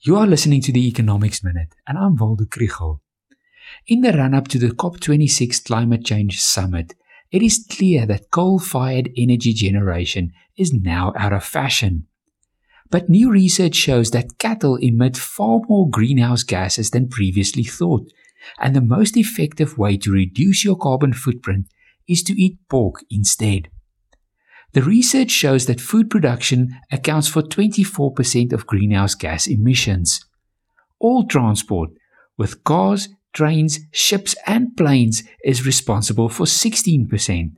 You are listening to the Economics Minute, and I'm Waldo Krugell. In the run up to the COP26 Climate Change Summit, it is clear that coal fired energy generation is now out of fashion. But new research shows that cattle emit far more greenhouse gases than previously thought, and the most effective way to reduce your carbon footprint is to eat pork instead. The research shows that food production accounts for 24% of greenhouse gas emissions. All transport, with cars, trains, ships, and planes, is responsible for 16%.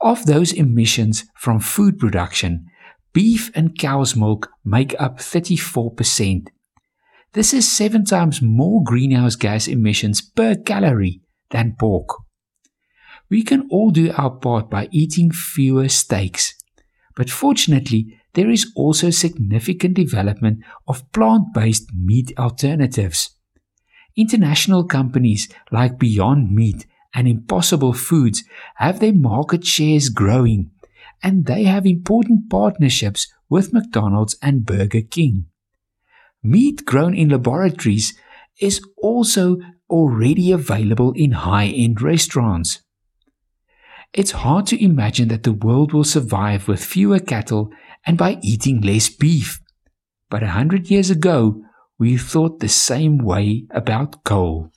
Of those emissions from food production, beef and cow's milk make up 34%. This is seven times more greenhouse gas emissions per calorie than pork. We can all do our part by eating fewer steaks. But fortunately, there is also significant development of plant based meat alternatives. International companies like Beyond Meat and Impossible Foods have their market shares growing, and they have important partnerships with McDonald's and Burger King. Meat grown in laboratories is also already available in high end restaurants. It's hard to imagine that the world will survive with fewer cattle and by eating less beef. But a hundred years ago, we thought the same way about coal.